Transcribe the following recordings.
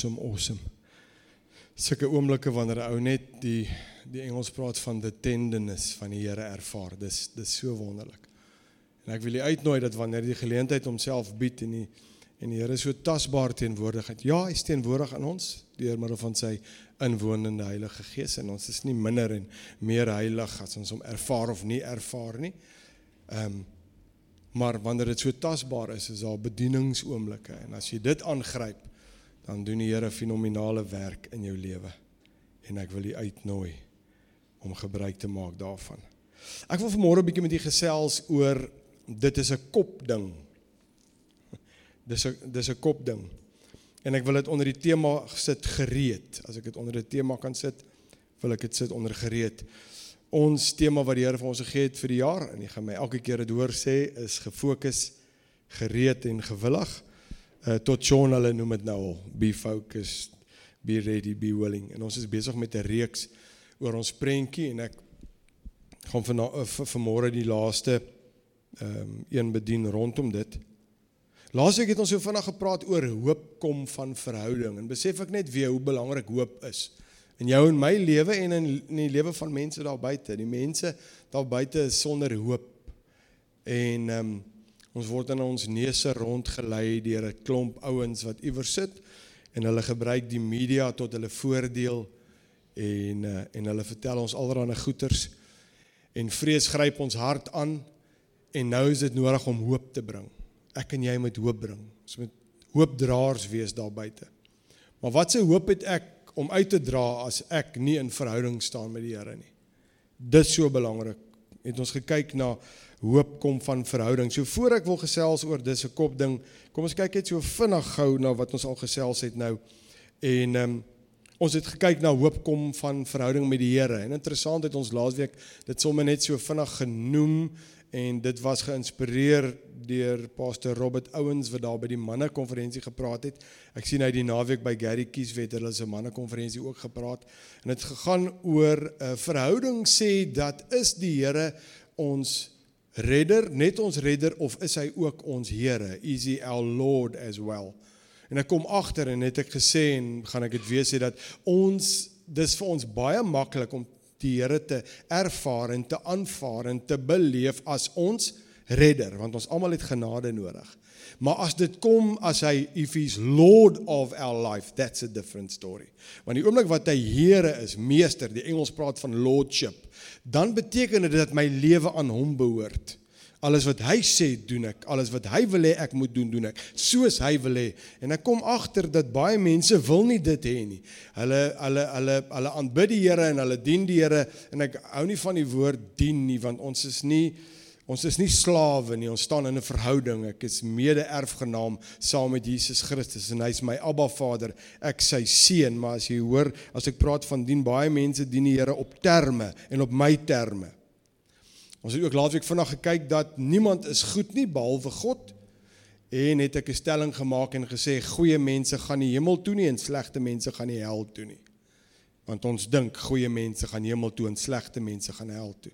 Awesome, awesome. Sulke oomblikke wanneer 'n ou net die die Engels praat van the tenderness van die Here ervaar. Dis dis so wonderlik. En ek wil u uitnooi dat wanneer die geleentheid homself bied en die en die Here so tasbaar teenwoordigheid. Ja, hy is teenwoordig aan ons deur middel van sy inwonende Heilige Gees en ons is nie minder en meer heilig as ons hom ervaar of nie ervaar nie. Ehm um, maar wanneer dit so tasbaar is, is daar bedieningsoomblikke en as jy dit aangryp dan doen die Here fenominale werk in jou lewe. En ek wil u uitnooi om gebruik te maak daarvan. Ek wil vanmôre 'n bietjie met u gesels oor dit is 'n kopding. Dis 'n dis 'n kopding. En ek wil dit onder die tema sit gereed. As ek dit onder 'n tema kan sit, wil ek dit sit onder gereed. Ons tema wat die Here vir ons gegee het vir die jaar en jy gaan my elke keer dit hoor sê is gefokus, gereed en gewillig uh, tot Sean hulle noem dit nou al be focused be ready be willing en ons is besig met 'n reeks oor ons prentjie en ek gaan van uh, vanmôre die laaste ehm um, een bedien rondom dit. Laasweek het ons so vinnig gepraat oor hoop kom van verhouding en besef ek net weer hoe belangrik hoop is in jou en my lewe en in, in die lewe van mense daar buite. Die mense daar buite is sonder hoop. En ehm um, Ons word in ons neuse rondgelei deur 'n klomp ouens wat iewers sit en hulle gebruik die media tot hulle voordeel en uh, en hulle vertel ons allerlei goeters en vrees gryp ons hart aan en nou is dit nodig om hoop te bring. Ek en jy moet hoop bring. Ons moet hoopdraers wees daar buite. Maar wat se hoop het ek om uit te dra as ek nie in verhouding staan met die Here nie? Dit is so belangrik. Het ons gekyk na hoop kom van verhouding. So voor ek wil gesels oor dis 'n kop ding, kom ons kyk net so vinnig gou na wat ons al gesels het nou. En ehm um, ons het gekyk na hoop kom van verhouding met die Here. En interessant het ons laasweek dit sommer net so vinnig genoem en dit was geïnspireer deur pastor Robert Owens wat daar by die manne konferensie gepraat het. Ek sien hy die naweek by Gary Kieswet hulle se manne konferensie ook gepraat. En dit gegaan oor 'n uh, verhouding sê dat is die Here ons redder, net ons redder of is hy ook ons Here? Is he our Lord as well? En ek kom agter en het ek gesê en gaan ek dit weer sê dat ons dis vir ons baie maklik om die Here te ervaar en te aanvaar en te beleef as ons redder want ons almal het genade nodig. Maar as dit kom as hy if he's lord of our life, that's a different story. Want die oomblik wat hy Here is, meester, die Engels praat van lordship, dan beteken dit dat my lewe aan hom behoort. Alles wat hy sê, doen ek. Alles wat hy wil hê ek moet doen, doen ek. Soos hy wil hê. En ek kom agter dat baie mense wil nie dit hê nie. Hulle hulle hulle hulle aanbid die Here en hulle dien die Here en ek hou nie van die woord dien nie want ons is nie Ons is nie slawe nie, ons staan in 'n verhouding. Ek is mede-erfgenaam saam met Jesus Christus en hy's my Abba Vader. Ek sy seun, maar as jy hoor, as ek praat van dien baie mense dien die Here op terme en op my terme. Ons het ook laasweek vanaand gekyk dat niemand is goed nie behalwe God. En het ek 'n stelling gemaak en gesê goeie mense gaan nie hemel toe nie en slegte mense gaan nie hel toe nie. Want ons dink goeie mense gaan hemel toe en slegte mense gaan hel toe.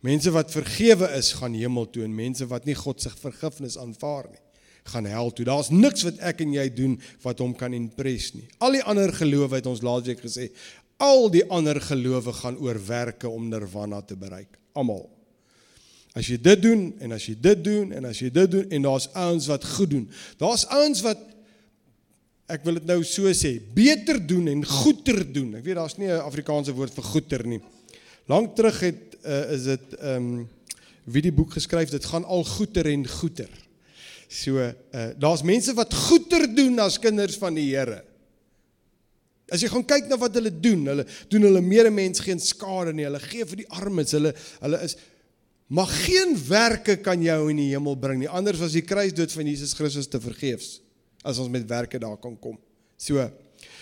Mense wat vergewe is, gaan hemel toe en mense wat nie God se vergifnis aanvaar nie, gaan hel toe. Daar's niks wat ek en jy doen wat hom kan impress nie. Al die ander gelowe het ons laasweek gesê, al die ander gelowe gaan oor werke om nirvana te bereik. Almal. As jy dit doen en as jy dit doen en as jy dit doen en daar's ouens wat goed doen. Daar's ouens wat ek wil dit nou so sê, beter doen en goeder doen. Ek weet daar's nie 'n Afrikaanse woord vir goeder nie. Lank terug het uh, is dit ehm um, wie die boek geskryf dit gaan al goeder en goeder. So uh, daar's mense wat goeder doen as kinders van die Here. As jy gaan kyk na wat hulle doen, hulle doen hulle medemens geen skade nie. Hulle gee vir die armes. Hulle hulle is maar geen werke kan jou in die hemel bring nie. Anders was die kruisdood van Jesus Christus te vergeefs as ons met werke daar kan kom. So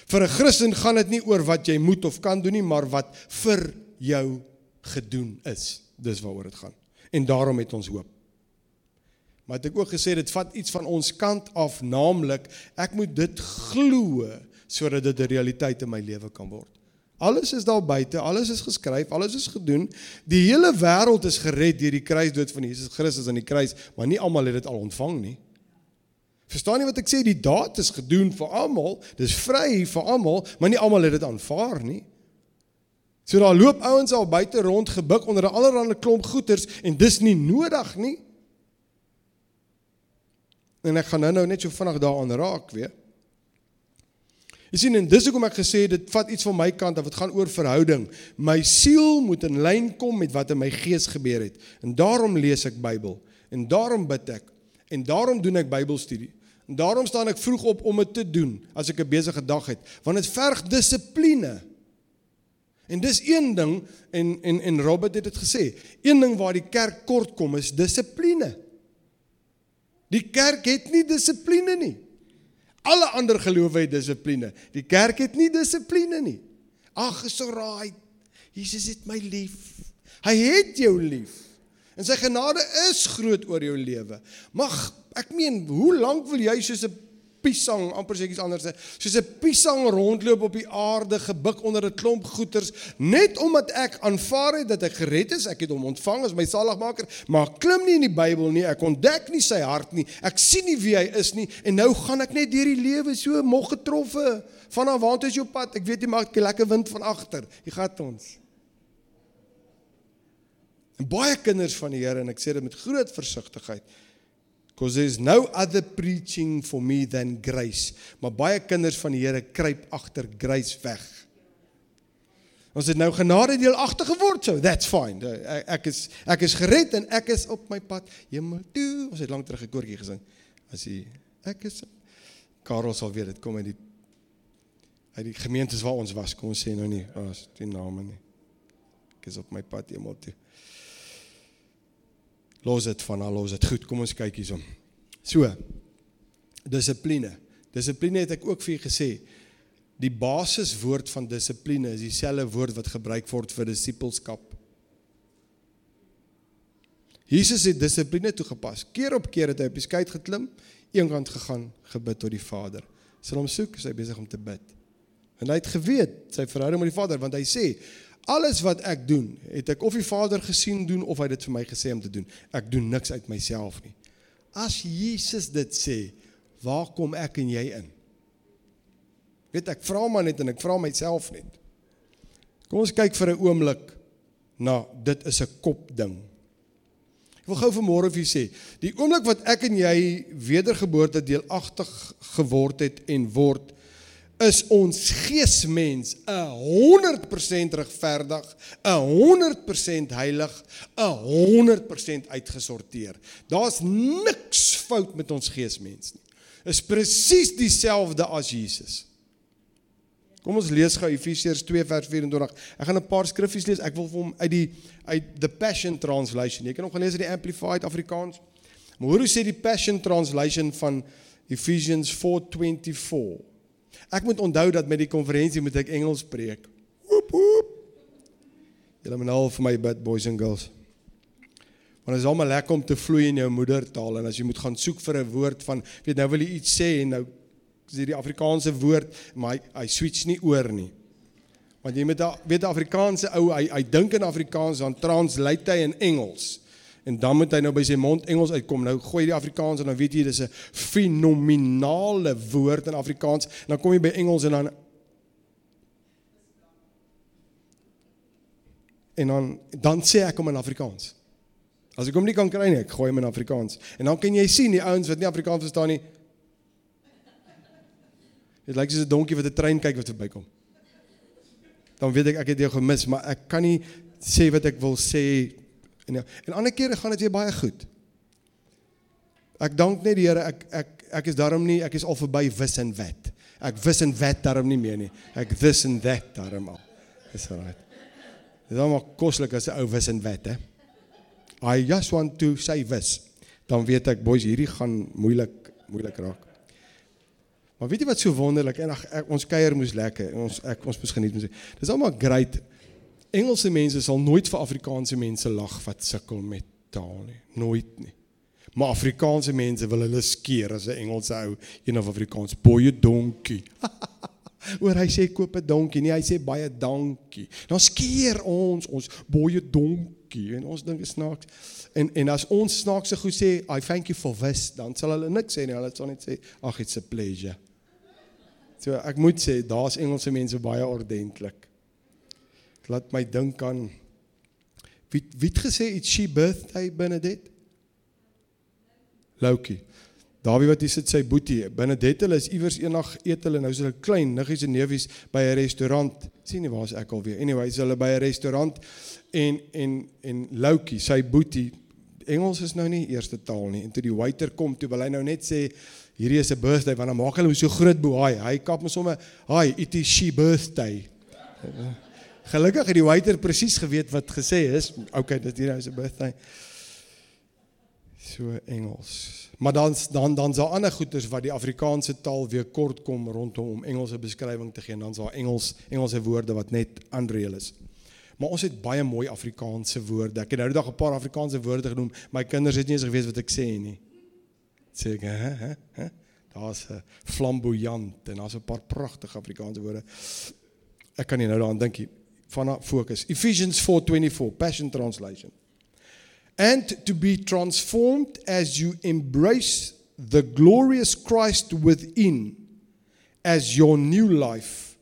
vir 'n Christen gaan dit nie oor wat jy moet of kan doen nie, maar wat vir jou gedoen is. Dis waaroor dit gaan. En daarom het ons hoop. Maar het ek ook gesê dit vat iets van ons kant af, naamlik ek moet dit glo sodat dit 'n realiteit in my lewe kan word. Alles is daar buite, alles is geskryf, alles is gedoen. Die hele wêreld is gered deur die kruisdood van Jesus Christus aan die kruis, maar nie almal het dit al ontvang nie. Verstaan jy wat ek sê? Die daad is gedoen vir almal. Dis vry vir almal, maar nie almal het dit aanvaar nie. So daar loop ouens al buite rond gebuk onder 'n allerlei klomp goeters en dis nie nodig nie. En ek gaan nou-nou net so vinnig daaraan raak weer. Jy sien en dis hoekom ek gesê dit vat iets van my kant af. Dit gaan oor verhouding. My siel moet in lyn kom met wat in my gees gebeur het. En daarom lees ek Bybel. En daarom bid ek. En daarom doen ek Bybelstudie. En daarom staan ek vroeg op om dit te doen as ek 'n besige dag het, want dit verg dissipline. En dis een ding en en en Robert het dit gesê. Een ding waar die kerk kort kom is dissipline. Die kerk het nie dissipline nie. Alle ander gelowe het dissipline. Die kerk het nie dissipline nie. Ag, is so raai. Jesus het my lief. Hy het jou lief. En sy genade is groot oor jou lewe. Mag ek meen, hoe lank wil jy soos 'n piesang, amper sê iets anders, soos 'n piesang rondloop op die aarde, gebuk onder 'n klomp goeters, net omdat ek aanvaar het dat ek gered is, ek het hom ontvang as my saligmaker, maar klim nie in die Bybel nie, ek ontdek nie sy hart nie, ek sien nie wie hy is nie en nou gaan ek net deur die lewe so mog getroffe. Vanaf waar is jou pad? Ek weet jy maak 'n lekker wind van agter. Jy gaan ons. En baie kinders van die Here en ek sê dit met groot versigtigheid because there's no other preaching for me than grace. Maar baie kinders van die Here kruip agter grace weg. Ons het nou genade deelagtig geword, so that's fine. Ek, ek is ek is gered en ek is op my pad hemel toe. Ons het lank terug 'n koortjie gesing. As jy ek is Karel sal weet dit kom uit die uit die gemeentes waar ons was. Kom ons sê nou nie, as oh, die name nie. Ek is op my pad hemel toe. Los dit van al, los dit. Goed, kom ons kyk hierson. So. Dissipline. Dissipline het ek ook vir gesê. Die basiswoord van dissipline is dieselfde woord wat gebruik word vir disippelskap. Jesus het dissipline toegepas. Keer op keer het hy op die skei geklim, eenkant gegaan, gebid tot die Vader. Sal hom soek, hy besig om te bid. En hy het geweet sy verhouding met die Vader want hy sê Alles wat ek doen, het ek of die Vader gesien doen of hy dit vir my gesê om te doen. Ek doen niks uit myself nie. As Jesus dit sê, waar kom ek en jy in? Weet ek vra maar net en ek vra myself net. Kom ons kyk vir 'n oomblik na dit is 'n kop ding. Ek wil gou vanmôre vir julle sê, die oomblik wat ek en jy wedergeboorte deelagtig geword het en word, is ons geesmens 'n 100% regverdig, 'n 100% heilig, 'n 100% uitgesorteer. Daar's niks fout met ons geesmens nie. Is presies dieselfde as Jesus. Kom ons lees gou Efesiërs 2 vers 24. Ek gaan 'n paar skriffies lees. Ek wil vir hom uit die uit the Passion Translation. Jy kan nog gelees uit die Amplified Afrikaans. Maar hoor hoe sê die Passion Translation van Ephesians 4:24. Ek moet onthou dat met die konferensie moet ek Engels preek. Woep woep. Julle moet nou vir my bid boys and girls. Want dit is almal lekker om te vloei in jou moedertaal en as jy moet gaan soek vir 'n woord van weet nou wil jy iets sê en nou is dit die Afrikaanse woord maar hy, hy switch nie oor nie. Want jy moet weet Afrikaanse ou hy hy dink in Afrikaans dan translate hy in Engels. En dan moet hy nou by sy mond Engels uitkom. Nou gooi die Afrikaans en dan weet jy dis 'n fenominale woord in Afrikaans. En dan kom jy by Engels en dan en dan dan sê ek hom in Afrikaans. As ek hom nie kan kry nie, ek gooi hom in Afrikaans. En dan kan jy sien die ouens wat nie Afrikaans verstaan nie. Dit lyk soos 'n donkie wat 'n trein kyk wat verbykom. Dan weet ek ek het jou gemis, maar ek kan nie sê wat ek wil sê En en ander kere gaan dit weer baie goed. Ek dank net die Here ek ek ek is daarom nie ek is al verby wis en wet. Ek wis en wet daarom nie meer nie. Ek this and that daarom al. Dis reg. Dit is almal koslik as 'n ou wis en wet hè. I just want to say wis. Dan weet ek boys hierdie gaan moeilik moeilik raak. Maar weet jy wat so wonderlik en ag ons kuier moes lekker. Ons ek ons moes geniet. Dis almal great. Engelse mense sal nooit vir Afrikaanse mense lag wat sukkel met taal nie, nooit nie. Maar Afrikaanse mense wil hulle skeer as 'n Engelse ou, een of Afrikaans boye donkie. Oor hy sê koop 'n donkie, nee, hy sê baie dankie. Dan skeer ons ons boye donkie. En ons dink is snaaks. En en as ons snaakse goed sê, I thank you for this, dan sal hulle niks sê nie. Hulle sal net sê, ag it's a pleasure. So ek moet sê, daar's Engelse mense baie ordentlik. Laat my dink aan wie wie het gesê it's she birthday Benedict? Loukie. Dawie wat hier sit sy boetie. Benedette hulle is iewers eendag eet hulle nou is hulle klein niggies en neefies by 'n restaurant. sien nie waar is ek alweer. Anyways, hulle by 'n restaurant en en en Loukie, sy boetie Engels is nou nie eerste taal nie. En toe die waiter kom, toe wil hy nou net sê hierdie is 'n birthday want dan maak hulle so groot boei. Hy kap mos sommer, "Hi, it is she birthday." Gelukkig het die waiter presies geweet wat gesê is. Okay, dit hier is 'n birthday. So Engels. Maar dan dan dan sal ander goeters wat die Afrikaanse taal weer kort kom rondom om Engelse beskrywing te gee en dan sal Engels Engelse woorde wat net unreal is. Maar ons het baie mooi Afrikaanse woorde. Ek het nou die dag 'n paar Afrikaanse woorde genoem. My kinders het nie eens geweet wat ek sê nie. Sê ek, hè, hè, hè? Daar's 'n flamboyant en daar's 'n paar pragtige Afrikaanse woorde. Ek kan nie nou daaraan dink nie. Van fokus. Ephesians 4:24 Passion Translation and to be transformed as you embrace the glorious Christ within as your new life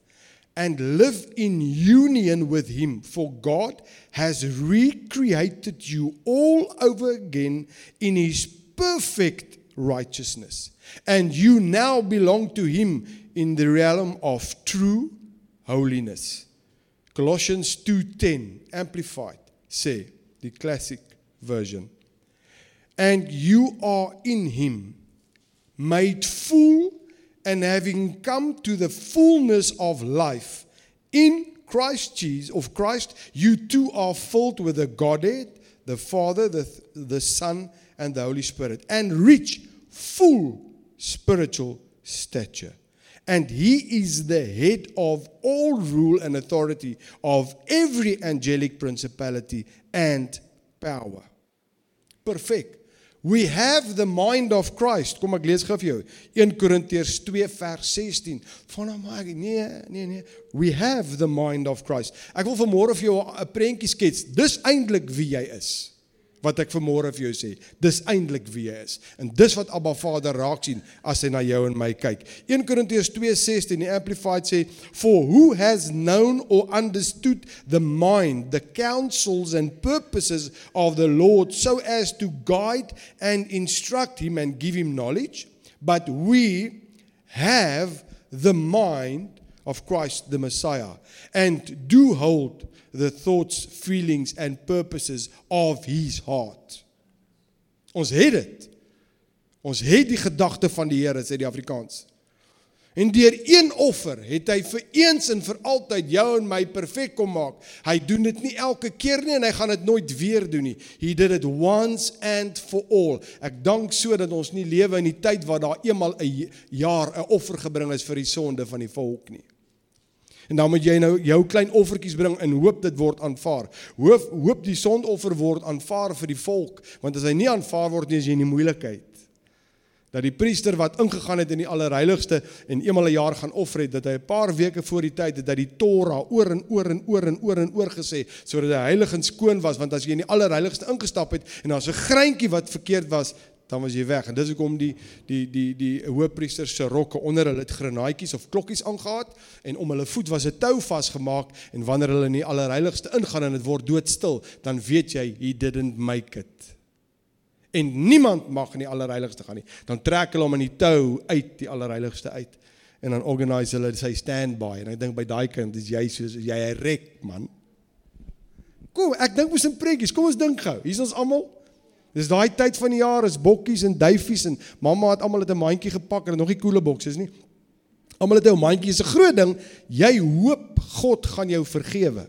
and live in union with Him. For God has recreated you all over again in His perfect righteousness. And you now belong to Him in the realm of true holiness. Colossians 2:10 amplified say the classic version. And you are in him, made full and having come to the fullness of life in Christ Jesus of Christ you too are filled with the Godhead the Father the the Son and the Holy Spirit and reach full spiritual stature and he is the head of all rule and authority of every angelic principality and power. Perfek. We have the mind of Christ. Kom ek lees gou vir jou. 1 Korintiërs 2 vers 16. Van hom maar nee, nee, nee. We have the mind of Christ. Ek wil vanmôre vir jou 'n prentjie skets. Dis eintlik wie jy is wat ek vanmôre vir jou sê. Dis eintlik wie jy is. En dis wat Abba Vader raak sien as hy na jou en my kyk. 1 Korintiërs 2:16 die amplified sê for who has known or understood the mind the counsels and purposes of the Lord so as to guide and instruct him and give him knowledge but we have the mind of Christ the Messiah and do hold the thoughts, feelings and purposes of his heart. Ons het dit. Ons het die gedagte van die Here, sê die Afrikaans. En deur een offer het hy vir eens en vir altyd jou en my perfek kom maak. Hy doen dit nie elke keer nie en hy gaan dit nooit weer doen nie. He did it once and for all. Ek dank so dat ons nie lewe in die tyd waar daar eenmal 'n jaar 'n offer gebring is vir die sonde van die volk nie. En dan moet jy nou jou klein offertjies bring en hoop dit word aanvaar. Hoop hoop die sondoffer word aanvaar vir die volk, want as hy nie aanvaar word nie, is jy in die moeilikheid. Dat die priester wat ingegaan het in die allerheiligste en eenmal 'n jaar gaan offer het, dat hy 'n paar weke voor die tyd het dat die Torah oor en oor en oor en oor en oor gesê sodat hy heilig en skoon was, want as jy in die allerheiligste ingestap het en daar's 'n greintjie wat verkeerd was, dan was jy weg. En dis hoekom die die die die hoofpriester se rokke onder hulle het granaatjies of klokkies aangetree en om hulle voet was 'n tou vasgemaak en wanneer hulle in die allerheiligste ingaan en dit word doodstil, dan weet jy he didn't make it. En niemand mag in die allerheiligste gaan nie. Dan trek hulle hom in die tou uit die allerheiligste uit en dan organise hulle sy standby en ek dink by daai kind is jy soos jy 'n rek man. Kom, ek dink ons in preekies. Kom ons dink gou. Hier's ons almal Dis daai tyd van die jaar is bokkies en duifies en mamma het almal 'n mandjie gepak en nog nie koele bokse nie. Almal het 'n mandjie, is 'n groot ding. Jy hoop God gaan jou vergewe.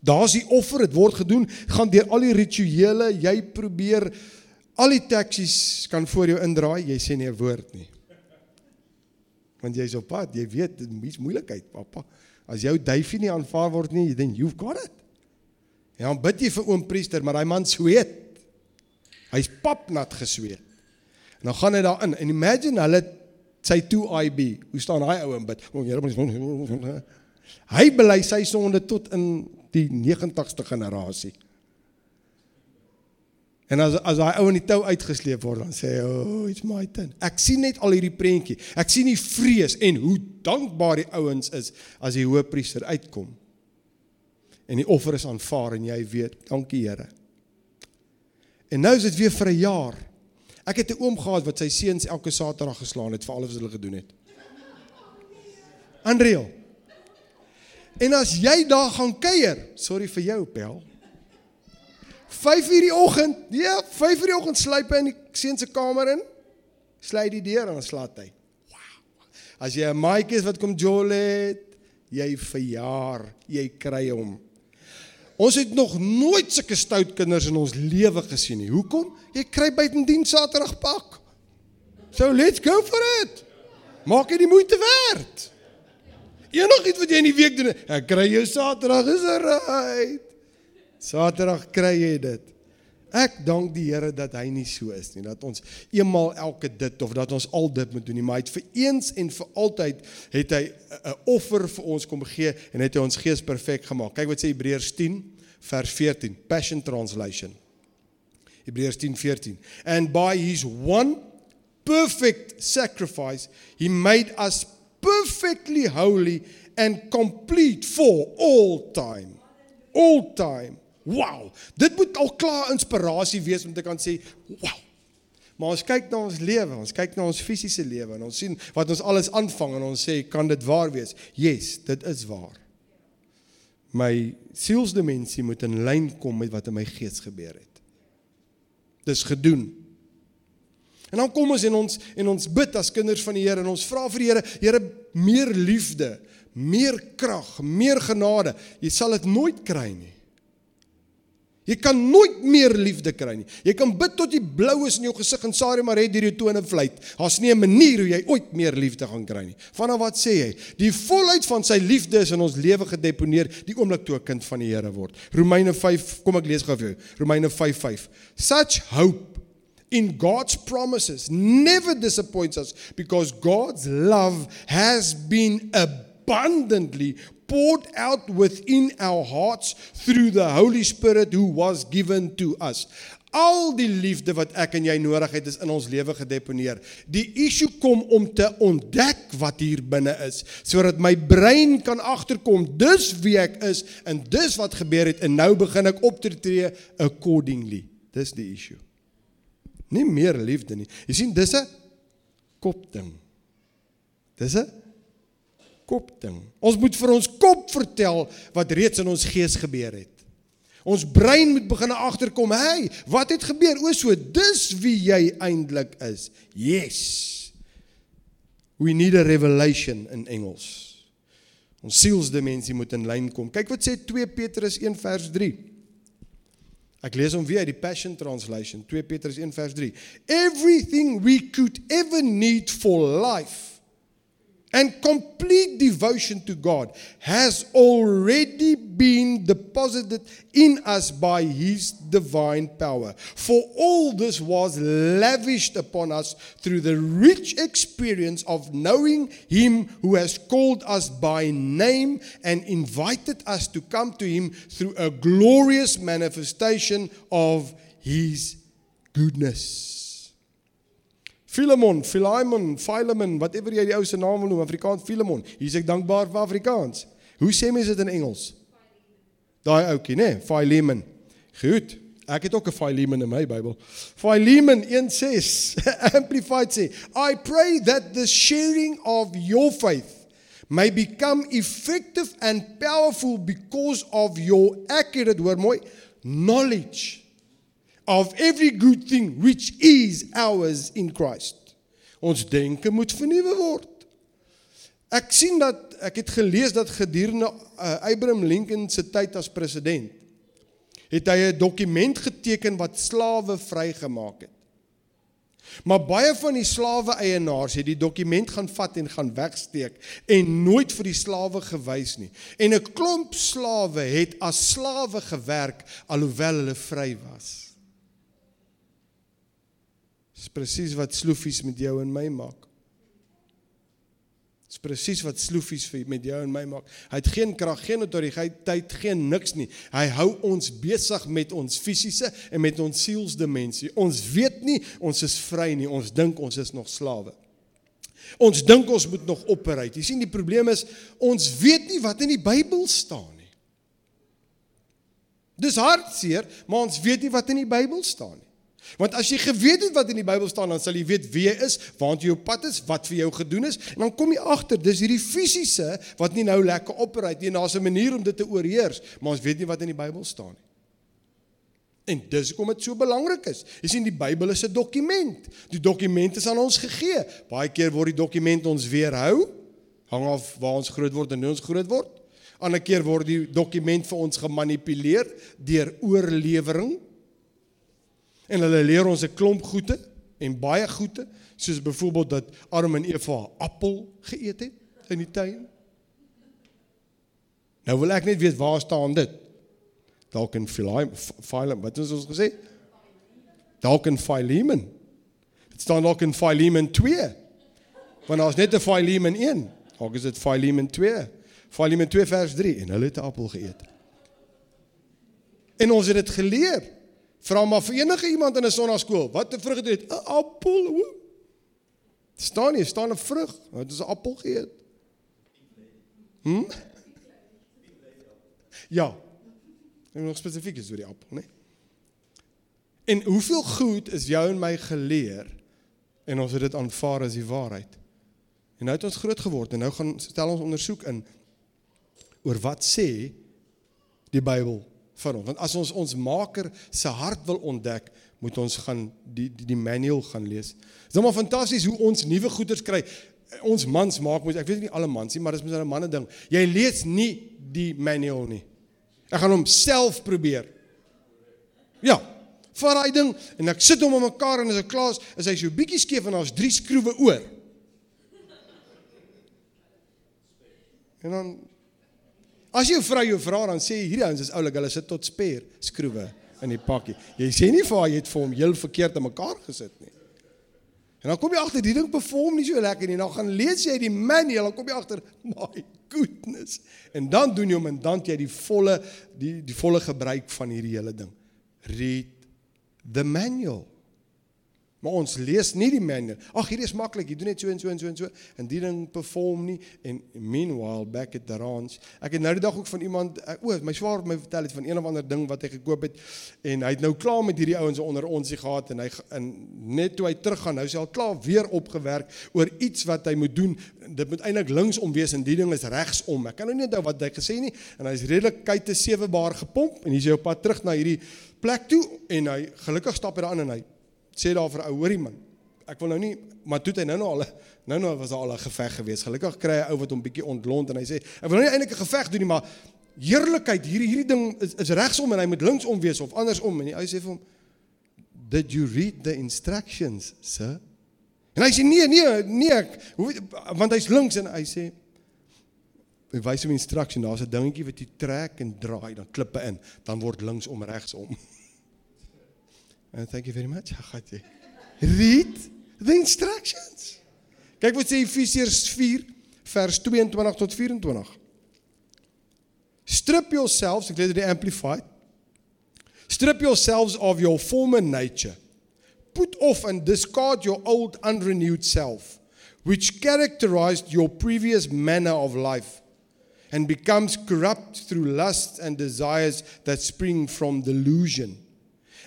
Daar's die offer, dit word gedoen, gaan deur al die rituele, jy probeer al die taksies kan voor jou indraai, jy sê nie 'n woord nie. Want jy's op pad, jy weet dit is moeilikheid, pappa. As jou duifie nie aanvaar word nie, then you've got it. Ja, dan bid jy vir oom priester, maar daai man sweet. Hy's papnat gesweet. En dan gaan hy daarin en imagine hulle sy 2IB. Hoe staan daai ou en bid? O, Here, hy bely sy sonde tot in die 90ste generasie. En as as daai ou in die tou uitgesleep word dan sê hy, "Oh, it's my turn." Ek sien net al hierdie prentjie. Ek sien die vrees en hoe dankbaar die ouens is as die hoëpriester uitkom. En die offer is aanvaar en jy weet, dankie Here. En nou is dit weer vir 'n jaar. Ek het 'n oom gehad wat sy seuns elke Saterdag geslaan het vir alles wat hulle gedoen het. Unreal. En as jy daar gaan kuier, sorry vir jou, Pel. 5 uur die oggend. Ja, 5 uur die oggend sluip hy in die seun se kamer in. Sluit die deur en dan slaat hy. Wow. As jy 'n maatjie is wat kom jol het, jy verjaar, jy kry hom. Ons het nog nooit sulke stout kinders in ons lewe gesien nie. Hoekom? Jy kry buitendien Saterdag pak. So let's go for it. Maak dit die moeite werd. Enigiets wat jy in die week doen, ek kry jou Saterdag is reg. Saterdag kry jy dit. Ek dank die Here dat hy nie so is nie, dat ons eenmal elke dit of dat ons al dit moet doen nie, maar hy het vir eens en vir altyd het hy 'n offer vir ons kom gee en het hy ons gees perfek gemaak. Kyk wat sê Hebreërs 10 vers 14, Passion Translation. Hebreërs 10:14. And by his one perfect sacrifice he made us perfectly holy and complete for all time. All time. Wow, dit moet al klaar inspirasie wees om te kan sê, wow. Maar ons kyk na ons lewe, ons kyk na ons fisiese lewe en ons sien wat ons alles aanvang en ons sê, kan dit waar wees? Yes, dit is waar. My sielsdimensie moet in lyn kom met wat in my gees gebeur het. Dis gedoen. En dan kom ons en ons en ons bid as kinders van die Here en ons vra vir die Here, Here, meer liefde, meer krag, meer genade. Jy sal dit nooit kry nie. Jy kan nooit meer liefde kry nie. Jy kan bid tot jy blou is in jou gesig en Sari maar het hierdie tone vleit. Daar's nie 'n manier hoe jy ooit meer liefde gaan kry nie. Vanaf wat sê hy? Die volheid van sy liefde is in ons lewe gedeponeer die oomblik toe 'n kind van die Here word. Romeine 5, kom ek lees gou vir jou. Romeine 5:5. Such hope in God's promises never disappoints us because God's love has been abundantly poured out within our hearts through the Holy Spirit who was given to us. Al die liefde wat ek en jy nodig het is in ons lewe gedeponeer. Die issue kom om te ontdek wat hier binne is sodat my brein kan agterkom dis wie ek is en dis wat gebeur het en nou begin ek op te tree accordingly. Dis die issue. Nie meer liefde nie. Jy sien dis 'n kopding. Dis 'n kopding. Ons moet vir ons kop vertel wat reeds in ons gees gebeur het. Ons brein moet begin agterkom, hey, wat het gebeur? O so, dis wie jy eintlik is. Yes. We need a revelation in Engels. Ons sielsdimensie moet in lyn kom. Kyk wat sê 2 Petrus 1 vers 3. Ek lees hom weer uit die Passion Translation, 2 Petrus 1 vers 3. Everything we could ever need for life and complete devotion to God has already been deposited in us by His divine power. For all this was lavished upon us through the rich experience of knowing Him who has called us by name and invited us to come to Him through a glorious manifestation of His goodness. Philemon, Philemon, Philemon, whatever jy die ou se naam wil noem, Afrikaans Philemon. Hier sê ek dankbaar vir Afrikaans. Hoe sê mense dit in Engels? Daai ouetjie, né? Philemon. Goed. Ek het ook 'n Philemon in my Bybel. Philemon 1:6 amplified sê, I pray that the sharing of your faith may become effective and powerful because of your accurate, hoor mooi, knowledge of every good thing which is ours in Christ. Ons denke moet vernuwe word. Ek sien dat ek het gelees dat gedurende uh, Abraham Lincoln se tyd as president het hy 'n dokument geteken wat slawe vrygemaak het. Maar baie van die slawe eienaars het die dokument gaan vat en gaan wegsteek en nooit vir die slawe gewys nie. En 'n klomp slawe het as slawe gewerk alhoewel hulle vry was. Dis presies wat sloefies met jou en my maak. Dis presies wat sloefies vir met jou en my maak. Hy het geen krag, geen autoriteit, geen niks nie. Hy hou ons besig met ons fisiese en met ons sielsdimensie. Ons weet nie ons is vry nie. Ons dink ons is nog slawe. Ons dink ons moet nog operate. Jy sien die probleem is ons weet nie wat in die Bybel staan nie. Dis hartseer, maar ons weet nie wat in die Bybel staan nie. Want as jy geweet het wat in die Bybel staan, dan sal jy weet wie jy is, waartoe jou pad is, wat vir jou gedoen is, en dan kom jy agter, dis hierdie fisiese wat nie nou lekker operate nie. Daar's 'n manier om dit te oorheers, maar ons weet nie wat in die Bybel staan nie. En dis hoekom dit so belangrik is. Jy sien die Bybel is 'n dokument. Die dokument is aan ons gegee. Baie keer word die dokument ons weerhou, hang af waar ons groot word en hoe ons groot word. Ander keer word die dokument vir ons gemanipuleer deur oorlewering En hulle leer ons 'n klomp goede en baie goede, soos byvoorbeeld dat Adam en Eva appel geëet het in die tuin. Nou wil ek net weet waar staan dit? Dalk in Philemon, wat het ons gesê? Dalk in Philemon. Dit staan dalk in Philemon 2. Want daar's net 'n Philemon 1. Dalk is dit Philemon 2. Philemon 2 vers 3 en hulle het 'n appel geëet. En ons het dit geleer. Vra maar vir enige iemand in 'n sonnaskool, wat 'n vrug het jy? 'n Appel. Staan nie, staan 'n vrug. Wat is 'n appel geëet? Hm? Ja. En nog spesifiek is oor die appel, né? En hoeveel goed is jou en my geleer en ons het dit aanvaar as die waarheid. En nou het ons groot geword en nou gaan stel ons ondersoek in oor wat sê die Bybel van hom. Want as ons ons maker se hart wil ontdek, moet ons gaan die die, die manual gaan lees. Dit is nou maar fantasties hoe ons nuwe goeders kry. Ons mans maak moet ek weet nie alle mans nie, maar dis mos 'n manne ding. Jy lees nie die manual nie. Ek gaan hom self probeer. Ja. Vat daai ding en ek sit hom in mekaar en as ek klaar is, is hy so bietjie skeef en daar's drie skroewe oor. En dan As jou vrou jou vra dan sê hierdie ouens is oulik, hulle sit tot speer skroewe in die pakkie. Jy sê nie vir haar jy het vir hom heel verkeerd in mekaar gesit nie. En dan kom jy agter die ding perform nie so lekker nie. Dan gaan lees jy die manual, dan kom jy agter my goodness. En dan doen jy hom en dan jy die volle die die volle gebruik van hierdie hele ding. Read the manual. Maar ons lees nie die manual. Ag, hierdie is maklik. Jy doen net so en so en so en so en die ding perform nie en meanwhile back at the ranch. Ek het nou die dag ook van iemand o, my swaar my vertel het van een of ander ding wat hy gekoop het en hy het nou klaar met hierdie ouens onder ons gehad en hy en net toe hy teruggaan, nou is hy al klaar weer opgewerk oor iets wat hy moet doen. Dit moet eintlik linksom wees en die ding is regsom. Ek kan nou nie onthou wat hy gesê nie en hy's redelik kyte 7 bar gepomp en hy's op pad terug na hierdie plek toe en hy gelukkig stap hy daarin en hy sê daar vir ou hoorie man. Ek wil nou nie, maar toe het hy nou nou al nou nou was daar al 'n geveg gewees. Gelukkig kry hy ou wat hom bietjie ontlont en hy sê ek wil nou nie eintlik 'n geveg doen nie, maar heerlikheid hierdie hierdie ding is, is regsom en hy moet linksom wees of andersom en die ou sê vir hom did you read the instructions sir? En hy sê nee nee nee ek hoe want hy's links en hy sê hy wys hom instruction daar's 'n dingetjie wat jy trek en draai dan klippe in dan word linksom regsom. And thank you very much. Agati. Read the instructions. Kyk wat sê Efesiërs 4 vers 22 tot 24. Strip yourselves, ek lees dit amplified. Strip yourselves of your former nature. Put off and discard your old unrenewed self, which characterized your previous manner of life and becomes corrupt through lusts and desires that spring from delusion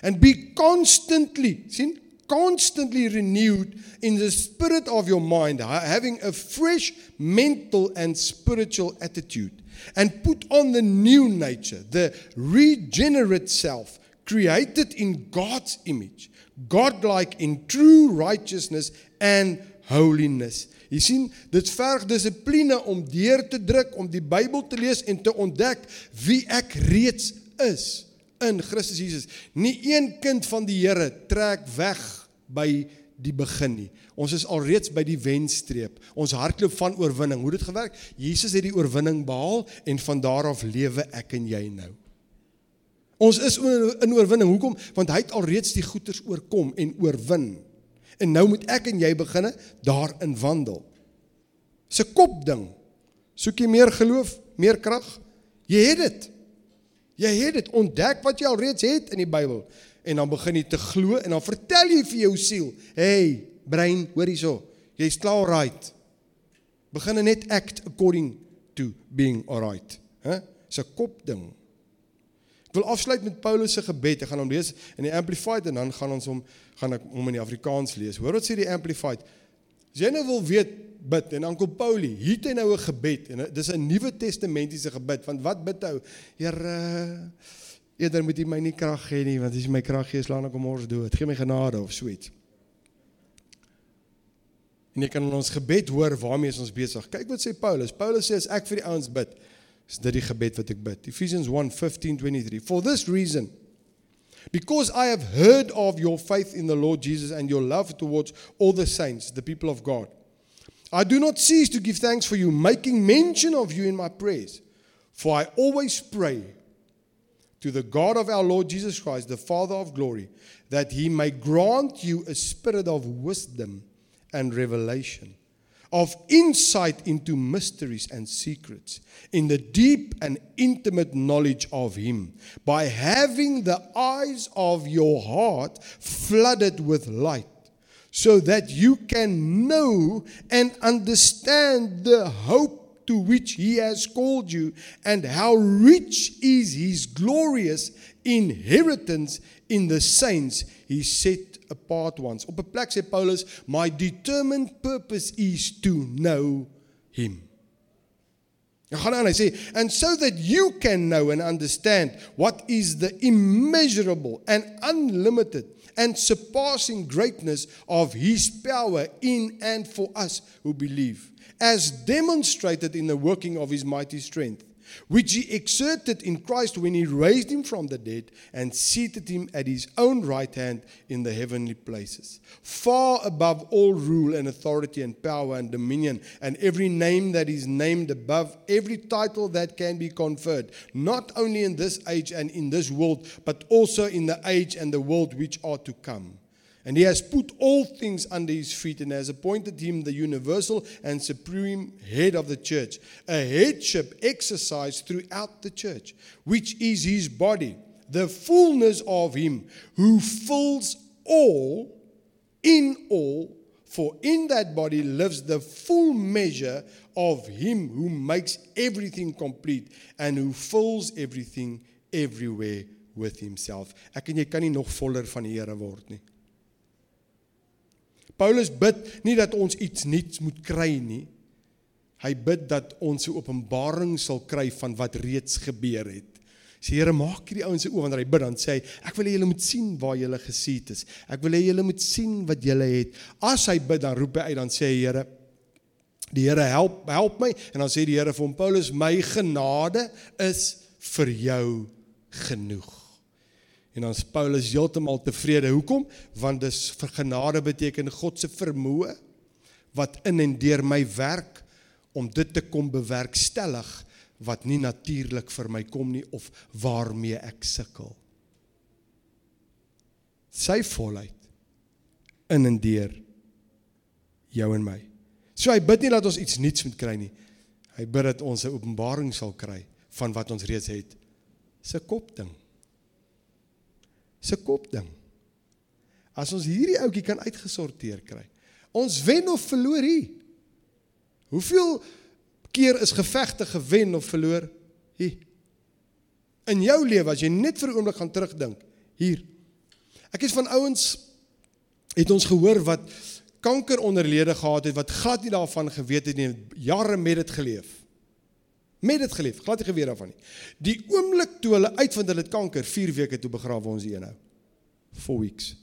and be constantly sien constantly renewed in the spirit of your mind having a fresh mental and spiritual attitude and put on the new nature the regenerate self created in God's image godlike in true righteousness and holiness. Jy sien, dit verg dissipline om deur te druk om die Bybel te lees en te ontdek wie ek reeds is in Christus Jesus. Nie een kind van die Here trek weg by die begin nie. Ons is alreeds by die wenstreep. Ons hardloop van oorwinning. Hoe dit gewerk? Jesus het die oorwinning behaal en van daar af lewe ek en jy nou. Ons is in oorwinning. Hoekom? Want hy het alreeds die goeters oorkom en oorwin. En nou moet ek en jy beginne daarin wandel. Dis 'n kopding. Soek jy meer geloof, meer krag? Jy het dit. Jy het dit ontdek wat jy al reeds het in die Bybel en dan begin jy te glo en dan vertel jy vir jou siel, "Hey, brein, hoor hierso. Jy's klaar right." Begin net act according to being alright. Hè? Dis 'n kopding. Ek wil afsluit met Paulus se gebed. Ek gaan hom lees in die Amplified en dan gaan ons hom gaan ek hom in die Afrikaans lees. Hoor wat sê die Amplified? As jy nou wil weet bid en kom Paulie, hier het hy nou 'n gebed en dis 'n Nuwe Testamentiese gebed. Want wat bid hy? Here, eerder moet jy my nie krag gee nie, want as jy my krag gee, slaan ek om ons dood. Gee my genade of so iets. En jy kan in ons gebed hoor waarmee ons besig. Kyk wat sê Paulus. Paulus sê as ek vir die ouens bid, is dit die gebed wat ek bid. Ephesians 1:15-23. For this reason, because I have heard of your faith in the Lord Jesus and your love towards all the saints, the people of God. I do not cease to give thanks for you, making mention of you in my prayers. For I always pray to the God of our Lord Jesus Christ, the Father of glory, that he may grant you a spirit of wisdom and revelation, of insight into mysteries and secrets, in the deep and intimate knowledge of him, by having the eyes of your heart flooded with light so that you can know and understand the hope to which he has called you and how rich is his glorious inheritance in the saints he set apart ones. Op 'n plek sê Paulus, my determined purpose is to know him. Hy gaan aan hy sê and so that you can know and understand what is the immeasurable and unlimited and surpassing greatness of his power in and for us who believe, as demonstrated in the working of his mighty strength, which he exerted in Christ when he raised him from the dead and seated him at his own right hand in the heavenly places, far above all rule and authority and power and dominion, and every name that is named above every title that can be conferred, not only in this age and in this world, but also in the age and the world which are to come. And he has put all things under his feet and has appointed him the universal and supreme head of the church, a headship exercised throughout the church, which is his body, the fullness of him who fills all in all. For in that body lives the full measure of him who makes everything complete and who fills everything everywhere with himself. Ek en jy kan nie nog voller van die Here word nie. Paulus bid nie dat ons iets nuuts moet kry nie. Hy bid dat ons 'n openbaring sal kry van wat reeds gebeur het. Sê Here, maak hierdie ouens se oë wanneer hy bid dan sê hy, ek wil hê julle moet sien waar julle gesiet is. Ek wil hê julle moet sien wat julle het. As hy bid dan roep hy uit dan sê hy Here, die Here help help my en dan sê die Here vir hom Paulus, my genade is vir jou genoeg. En dan is Paulus heeltemal tevrede. Hoekom? Want dis vir genade beteken God se vermoë wat in en deur my werk om dit te kom bewerkstellig wat nie natuurlik vir my kom nie of waarmee ek sukkel. Sy volheid in en deur jou en my. So hy bid nie dat ons iets nuuts moet kry nie. Hy bid dat ons 'n openbaring sal kry van wat ons reeds het. Dis 'n kopding se kop ding. As ons hierdie ouetjie kan uitgesorteer kry. Ons wen of verloor hier. Hoeveel keer is gevegte gewen of verloor hier? In jou lewe as jy net vir 'n oomblik gaan terugdink hier. Ek is van ouens het ons gehoor wat kanker onderlede gehad het wat glad nie daarvan geweet het nie, jare met dit geleef. Met dit geleef, glad nie geweet daarvan nie. Die oomblik toe hulle uitvind hulle het kanker, 4 weke toe begrawe ons die een nou. 4 weeks.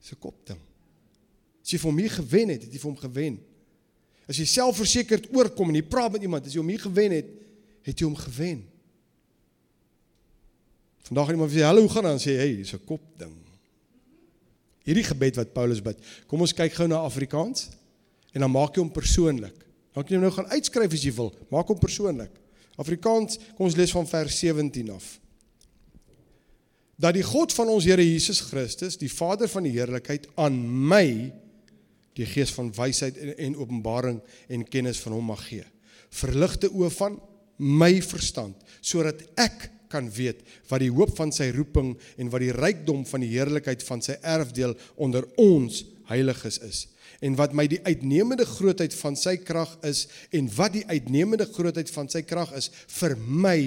Dis 'n kopding. As jy vir hom hier gewen het, het jy vir hom gewen. As jy selfversekerd oorkom en jy praat met iemand, as jy hom hier gewen het, het jy hom gewen. Vandag het iemand sê, "Hallo, hoe gaan dit?" sê "Hey, dis 'n kopding." Hierdie gebed wat Paulus bid. Kom ons kyk gou na Afrikaans en dan maak jy hom persoonlik. Dan kan jy nou gaan uitskryf as jy wil. Maak hom persoonlik. Afrikaans, kom ons lees van vers 17 af. Dat die God van ons Here Jesus Christus, die Vader van die heerlikheid aan my die gees van wysheid en, en openbaring en kennis van hom mag gee. Verligte oë van my verstand sodat ek kan weet wat die hoop van sy roeping en wat die rykdom van die heerlikheid van sy erfdeel onder ons heiliges is en wat my die uitnemende grootheid van sy krag is en wat die uitnemende grootheid van sy krag is vir my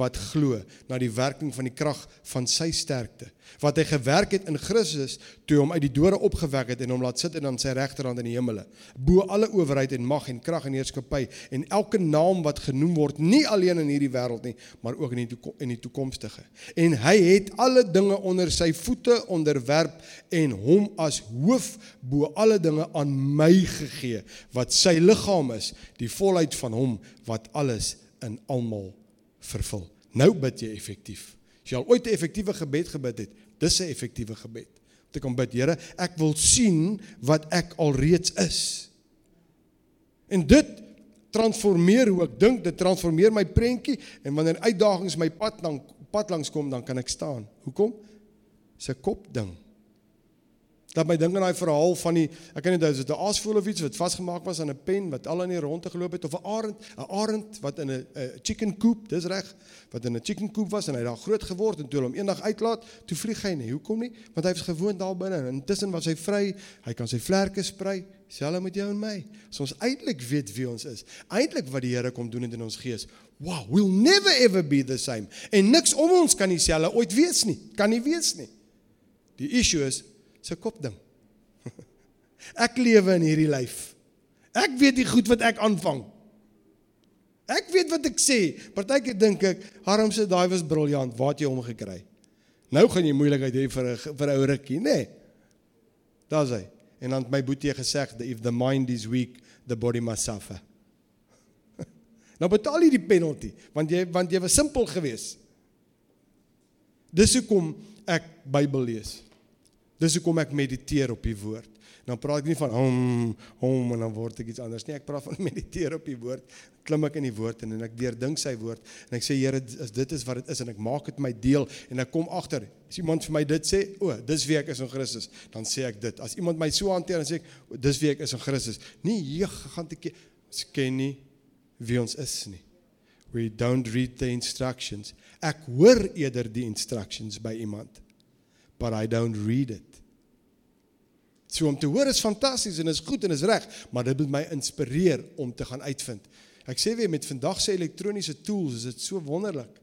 wat glo na die werking van die krag van sy sterkte. Wat hy gewerk het in Christus toe hom uit die dode opgewek het en hom laat sit in aan sy regterhand in die hemele. Bo alle owerheid en mag en krag en heerskappy en elke naam wat genoem word nie alleen in hierdie wêreld nie maar ook in die in die toekomstige. En hy het alle dinge onder sy voete onderwerp en hom as hoof bo alle dinge aan my gegee wat sy liggaam is die volheid van hom wat alles in almal vervul nou bid jy effektief as jy al ooit 'n effektiewe gebed gebid het Dis 'n effektiewe gebed. Om te kom bid, Here, ek wil sien wat ek alreeds is. En dit transformeer hoe ek dink, dit transformeer my prentjie en wanneer uitdagings my pad lank pad langs kom, dan kan ek staan. Hoekom? Dis 'n kop ding. Dat my dink aan daai verhaal van die ek weet nie dit is 'n aasvoël of iets wat vasgemaak was aan 'n pen wat al in die rondte geloop het of 'n arend, 'n arend wat in 'n chicken coop, dis reg, wat in 'n chicken coop was en hy daar groot geword en toe hom eendag uitlaat, toe vlieg hy nie. Hoekom nie? Want hy was gewoond daar binne. Intussen was hy vry. Hy kan sy vlerke sprei. Selfs met jou en my. As ons eintlik weet wie ons is, eintlik wat die Here kom doen in ons gees. Wow, we'll never ever be the same. En niks om ons kan dieselfde ooit wees nie. Kan nie wees nie. Die issue is se kop ding. Ek lewe in hierdie lyf. Ek weet die goed wat ek aanvang. Ek weet wat ek sê. Partykeer dink ek, Harm se daai was briljant. Waar het jy hom gekry? Nou gaan jy moeilikheid hê vir 'n vir 'n ou rukkie, nê? Nee. Daar's hy. En dan my boetie gesê, if the mind is weak, the body must suffer. nou betaal jy die penalty, want jy want jy was simpel geweest. Dis hoekom ek Bybel lees. Dis hoekom ek mediteer op die woord. Dan praat ek nie van hom hom en dan word ek iets anders nie. Ek praat van mediteer op die woord. Klim ek in die woord en en ek deurdink sy woord en ek sê Here, as dit is wat dit is en ek maak dit my deel en ek kom agter. As iemand vir my dit sê, o, dis wie ek is in Christus, dan sê ek dit. As iemand my so hanteer en sê ek, dis wie ek is in Christus. Nie hier gaan te ken nie wie ons is nie. We don't read the instructions. Ek hoor eerder die instructions by iemand but I don't read it. So om te hoor is fantasties en is goed en is reg, maar dit moet my inspireer om te gaan uitvind. Ek sê weer met vandag se elektroniese tools is dit so wonderlik.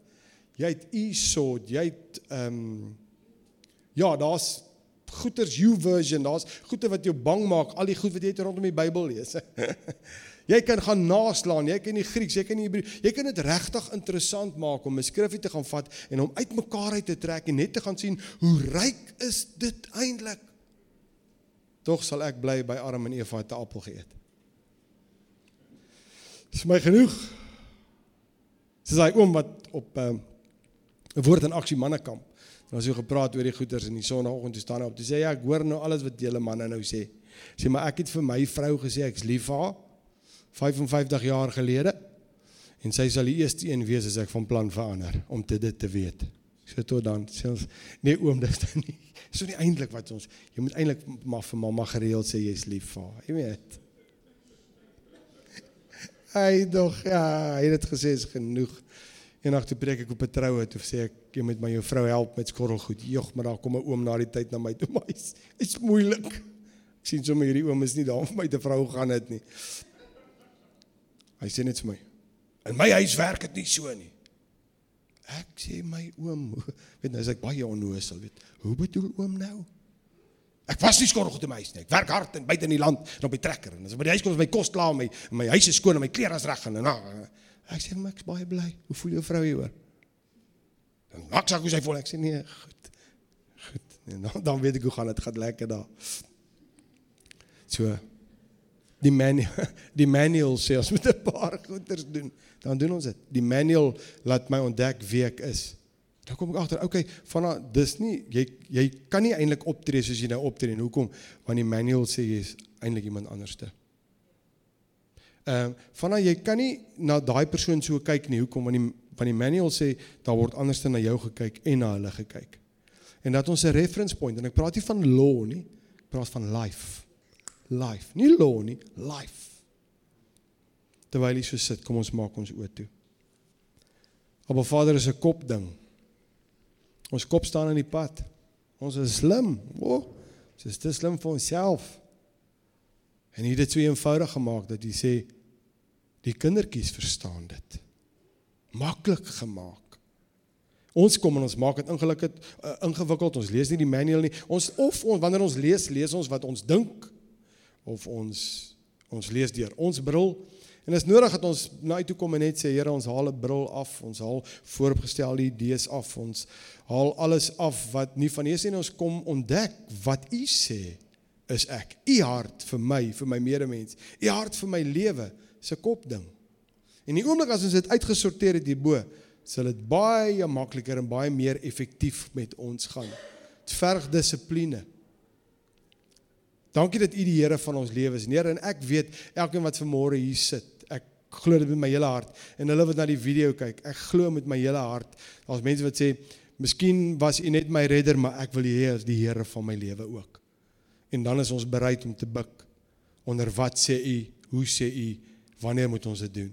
Jy het e-sword, jy het ehm um, ja, daar's goeters you version, daar's goeie wat jou bang maak, al die goed wat jy rondom die Bybel lees. jy kan gaan naslaan, jy kan die Grieks, jy kan die Hebreë, jy kan dit regtig interessant maak om 'n skrifgie te gaan vat en hom uitmekaar uit te trek en net te gaan sien hoe ryk is dit eintlik. Tog sal ek bly by Adam en Eva te appel geëet. Dis my genoeg. Dis hy oom wat op 'n um, woord en aksie mannekamp. Ons het gepraat oor die goeters in die sonoggend toe staan hy op. Toe sê ja, ek hoor nou alles wat julle manne nou sê. Sê maar ek het vir my vrou gesê ek's lief vir haar 55 jaar gelede. En sy sal die eerste een wees as ek van plan verander om te dit te weet. So tot dan sê ons nee oom dis dan nie. So nie eintlik wat ons jy moet eintlik maar vir mamma gereeld sê jy's lief vir haar. Jy weet. Hy dog ja, hy het dit gesê is genoeg. Eendag toe preek ek op 'n troue toe sê ek jy moet my jou vrou help met skorrelgoed. Jog, maar daar kom 'n oom na die tyd na my toe, maar dit is moeilik. Ek sien sommer hierdie oom is nie daar om my te vrou gaan dit nie. Hy sê net vir my: "In my huis werk dit nie so nie." Ek sê my oom, weet nou as ek baie onnoosel weet. Hoe bedoel oom nou? Ek was nie skorrelgoed in my huis nie. Ek werk hard en buite in die land en op die trekker en as ek by die huis kom is my kos klaar, my my huis is skoon en my klere is reg en nou Ek sê maar ek's baie bly. Hoe voel jou vrou hieroor? Dan maak sy hoe sy voel. Ek sê nee, goed. Goed. En dan dan weet ek hoe gaan dit gaan lekker daar. So die manual die manual sê ons moet 'n paar goeders doen. Dan doen ons dit. Die manual laat my ontdek wie ek is. Dan kom ek agter, okay, van dis nie jy jy kan nie eintlik optree soos jy nou optree nie. Hoekom? Want die manual sê jy's eintlik iemand anderste. Ehm uh, vanaf jy kan nie na daai persoon so kyk nie. Hoekom? Want die van die manual sê daar word anders na jou gekyk en na hulle gekyk. En dat ons 'n reference point en ek praat nie van law nie. Ek praat van life. Life. Nie law nie, life. Terwyl jy so sit, kom ons maak ons oë toe. Maar Vader is 'n kop ding. Ons kop staan in die pad. Ons is slim. O, oh, ons is te slim vir onsself. En hy het dit so eenvoudig gemaak dat hy sê die kindertjies verstaan dit. Maklik gemaak. Ons kom en ons maak dit ingewikkeld uh, ingewikkeld. Ons lees nie die manual nie. Ons of ons wanneer ons lees, lees ons wat ons dink of ons ons lees deur ons bril En is nodig dat ons na U toe kom en net sê Here, ons haal 'n bril af, ons haal vooropgestelde idees af, ons haal alles af wat nie van U is nie en ons kom ontdek wat U sê is ek. U hart vir my, vir my medemens. U hart vir my lewe se kop ding. En die oomblik as ons dit uitgesorteer het hierbo, sal dit baie makliker en baie meer effektief met ons gaan. Dit verg dissipline. Dankie dat U die Here van ons lewe is. Here, en ek weet elkeen wat vanmôre hier sit, glo dit met my hele hart. En hulle wat na die video kyk ek glo met my hele hart. Daar's mense wat sê miskien was u net my redder maar ek wil u hê as die Here van my lewe ook. En dan is ons bereid om te buig onder wat sê u hoe sê u wanneer moet ons dit doen?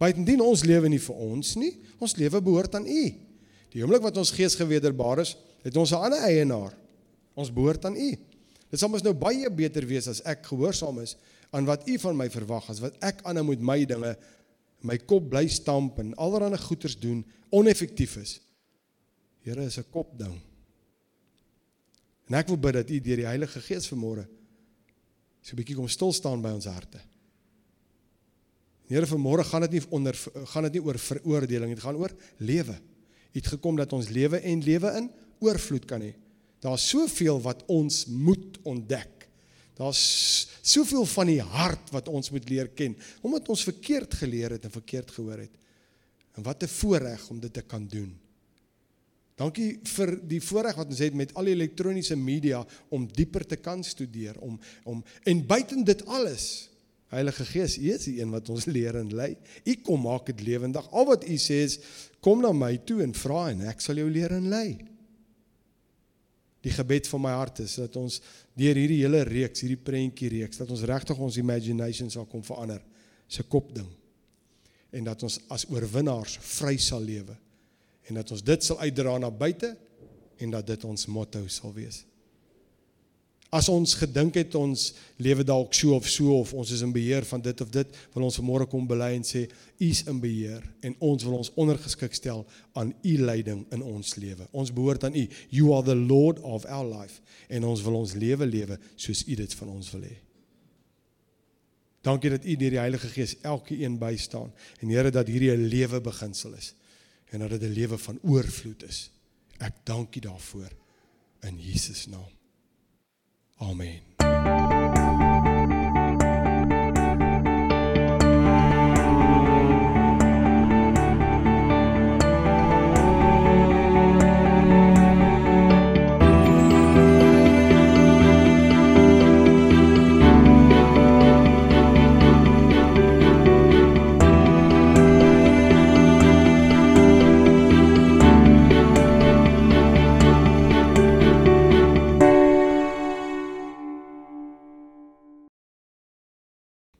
Buitendien ons lewe nie vir ons nie. Ons lewe behoort aan u. Die oomblik wat ons gees gewederbaar is het ons 'n ander eienaar. Ons behoort aan u dit sal mos nou baie beter wees as ek gehoorsaam is aan wat u van my verwag as wat ek aan met my dinge my kop bly stamp en allerlei goeters doen oneffektief is. Here is 'n kop ding. En ek wil bid dat u deur die Heilige Gees vanmôre so 'n bietjie kom stil staan by ons harte. Here vanmôre gaan dit nie onder gaan dit nie oor veroordeling, dit gaan oor lewe. U het gekom dat ons lewe en lewe in oorvloed kan hê. Daar's soveel wat ons moet ontdek. Daar's soveel van die hart wat ons moet leer ken omdat ons verkeerd geleer het en verkeerd gehoor het. En wat 'n voorreg om dit te kan doen. Dankie vir die voorreg wat ons het met al die elektroniese media om dieper te kan studeer om om en buiten dit alles Heilige Gees, U is die een wat ons leer en lei. U kom maak dit lewendig. Al wat U sê is kom na my toe en vra en ek sal jou leer en lei die gebed van my hart is dat ons deur hierdie hele reeks, hierdie prentjie reeks, dat ons regtig ons imagination sal kom verander se kop ding. En dat ons as oorwinnaars vry sal lewe. En dat ons dit sal uitdra na buite en dat dit ons motto sal wees. As ons gedink het ons lewe dalk so of so of ons is in beheer van dit of dit, wil ons vanmôre kom bely en sê U is in beheer en ons wil ons ondergeskik stel aan U leiding in ons lewe. Ons behoort aan U. You are the Lord of our life en ons wil ons lewe lewe soos U dit van ons wil hê. Dankie dat U deur die Heilige Gees elkeen bystaan en Here dat hierdie 'n lewe beginsel is en dat dit 'n lewe van oorvloed is. Ek dank U daarvoor in Jesus naam. Amen.